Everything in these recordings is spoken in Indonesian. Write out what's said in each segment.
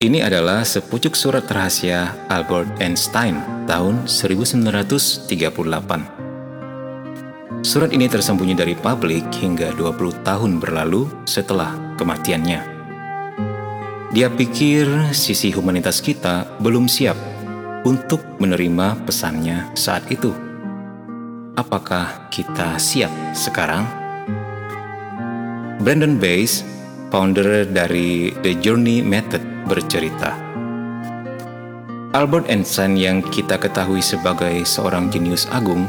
Ini adalah sepucuk surat rahasia Albert Einstein tahun 1938. Surat ini tersembunyi dari publik hingga 20 tahun berlalu setelah kematiannya. Dia pikir sisi humanitas kita belum siap untuk menerima pesannya saat itu. Apakah kita siap sekarang? Brandon Bass, founder dari The Journey Method, bercerita. Albert Einstein yang kita ketahui sebagai seorang jenius agung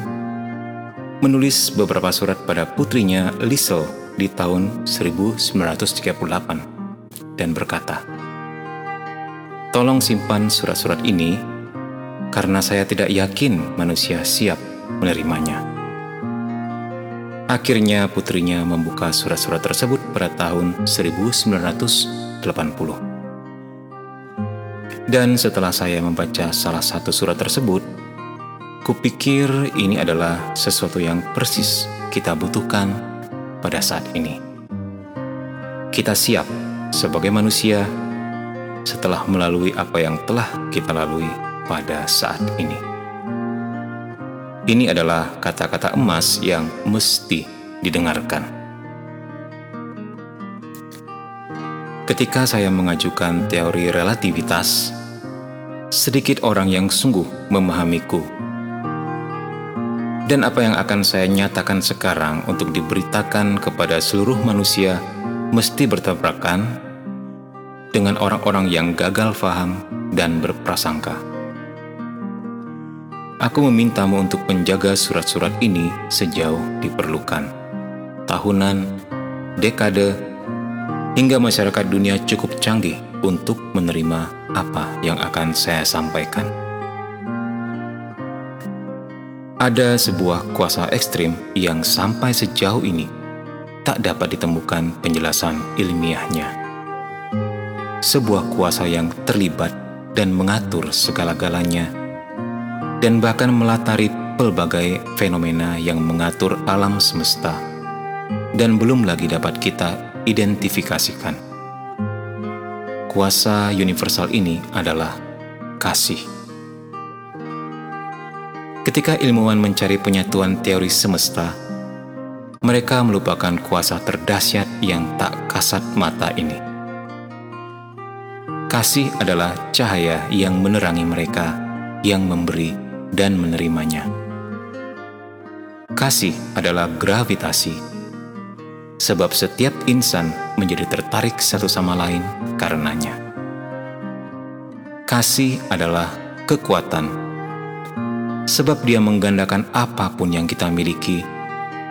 menulis beberapa surat pada putrinya Liesel di tahun 1938 dan berkata, Tolong simpan surat-surat ini karena saya tidak yakin manusia siap menerimanya. Akhirnya putrinya membuka surat-surat tersebut pada tahun 1980. Dan setelah saya membaca salah satu surat tersebut, kupikir ini adalah sesuatu yang persis kita butuhkan pada saat ini. Kita siap sebagai manusia setelah melalui apa yang telah kita lalui pada saat ini. Ini adalah kata-kata emas yang mesti didengarkan. Ketika saya mengajukan teori relativitas, sedikit orang yang sungguh memahamiku. Dan apa yang akan saya nyatakan sekarang untuk diberitakan kepada seluruh manusia mesti bertabrakan dengan orang-orang yang gagal faham dan berprasangka. Aku memintamu untuk menjaga surat-surat ini sejauh diperlukan. Tahunan, dekade, hingga masyarakat dunia cukup canggih untuk menerima apa yang akan saya sampaikan. Ada sebuah kuasa ekstrim yang sampai sejauh ini tak dapat ditemukan penjelasan ilmiahnya. Sebuah kuasa yang terlibat dan mengatur segala-galanya, dan bahkan melatari pelbagai fenomena yang mengatur alam semesta, dan belum lagi dapat kita identifikasikan kuasa universal ini adalah kasih. Ketika ilmuwan mencari penyatuan teori semesta, mereka melupakan kuasa terdahsyat yang tak kasat mata ini. Kasih adalah cahaya yang menerangi mereka yang memberi dan menerimanya. Kasih adalah gravitasi, sebab setiap insan menjadi tertarik satu sama lain karenanya. Kasih adalah kekuatan, sebab dia menggandakan apa pun yang kita miliki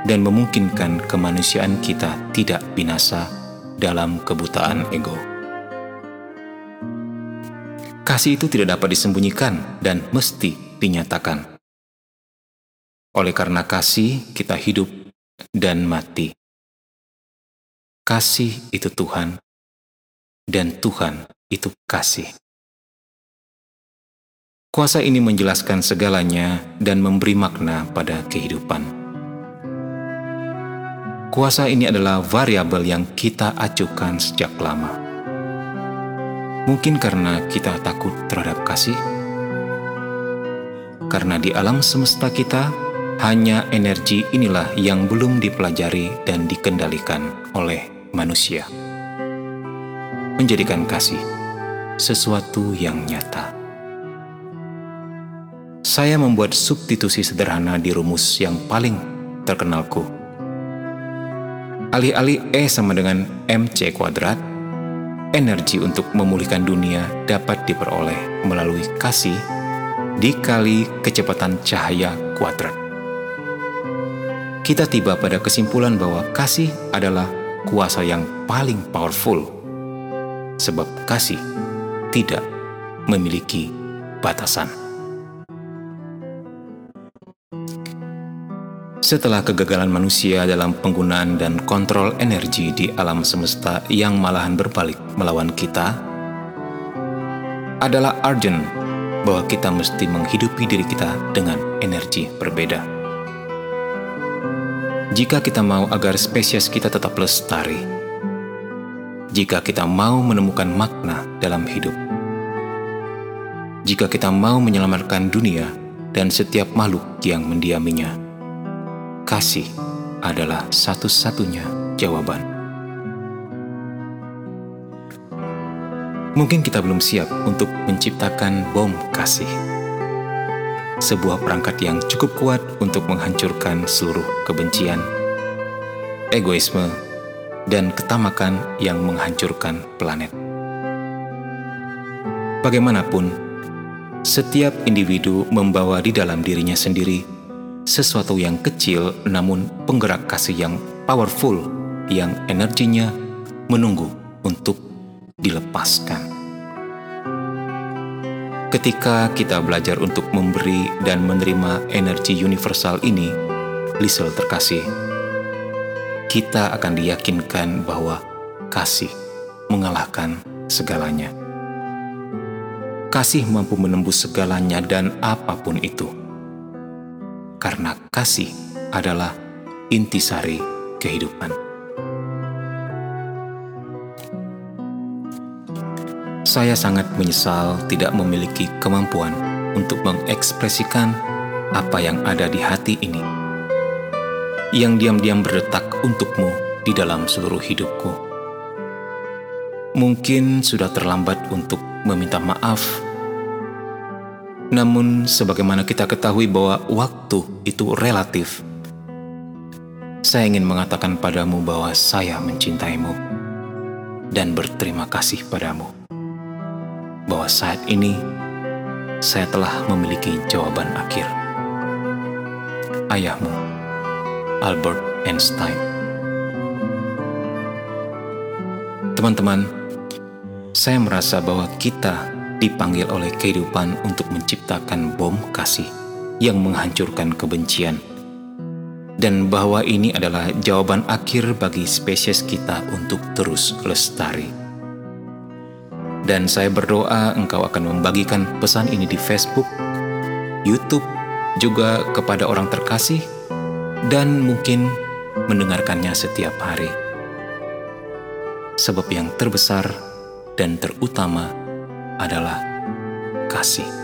dan memungkinkan kemanusiaan kita tidak binasa dalam kebutaan ego. Kasih itu tidak dapat disembunyikan dan mesti dinyatakan. Oleh karena kasih, kita hidup dan mati. Kasih itu Tuhan, dan Tuhan itu kasih. Kuasa ini menjelaskan segalanya dan memberi makna pada kehidupan. Kuasa ini adalah variabel yang kita acukan sejak lama. Mungkin karena kita takut terhadap kasih, karena di alam semesta kita hanya energi inilah yang belum dipelajari dan dikendalikan oleh manusia, menjadikan kasih sesuatu yang nyata. Saya membuat substitusi sederhana di rumus yang paling terkenalku. Alih-alih E sama dengan MC kuadrat, energi untuk memulihkan dunia dapat diperoleh melalui kasih dikali kecepatan cahaya kuadrat. Kita tiba pada kesimpulan bahwa kasih adalah kuasa yang paling powerful, sebab kasih tidak memiliki batasan. Setelah kegagalan manusia dalam penggunaan dan kontrol energi di alam semesta yang malahan berbalik melawan kita, adalah urgent bahwa kita mesti menghidupi diri kita dengan energi berbeda jika kita mau agar spesies kita tetap lestari, jika kita mau menemukan makna dalam hidup. jika kita mau menyelamatkan dunia dan setiap makhluk yang mendiaminya. Kasih adalah satu-satunya jawaban. Mungkin kita belum siap untuk menciptakan bom kasih. Sebuah perangkat yang cukup kuat untuk menghancurkan seluruh kebencian, egoisme, dan ketamakan yang menghancurkan planet. Bagaimanapun, setiap individu membawa di dalam dirinya sendiri sesuatu yang kecil namun penggerak kasih yang powerful yang energinya menunggu untuk dilepaskan. Ketika kita belajar untuk memberi dan menerima energi universal ini, Lisel terkasih, kita akan diyakinkan bahwa kasih mengalahkan segalanya kasih mampu menembus segalanya dan apa pun itu. Karena kasih adalah intisari kehidupan. Saya sangat menyesal tidak memiliki kemampuan untuk mengekspresikan apa yang ada di hati ini, yang diam-diam berdetak untukmu di dalam seluruh hidupku. Mungkin sudah terlambat untuk meminta maaf. Namun, sebagaimana kita ketahui bahwa waktu itu relatif, saya ingin mengatakan padamu bahwa saya mencintaimu dan berterima kasih padamu. Bahwa saat ini saya telah memiliki jawaban akhir. Ayahmu, Albert Einstein. Teman-teman, saya merasa bahwa kita dipanggil oleh kehidupan untuk menciptakan bom kasih yang menghancurkan kebencian, dan bahwa ini adalah jawaban akhir bagi spesies kita untuk terus lestari. Dan saya berdoa engkau akan membagikan pesan ini di Facebook, YouTube, juga kepada orang terkasih, dan mungkin mendengarkannya setiap hari. Sebab yang terbesar dan terutama adalah kasih.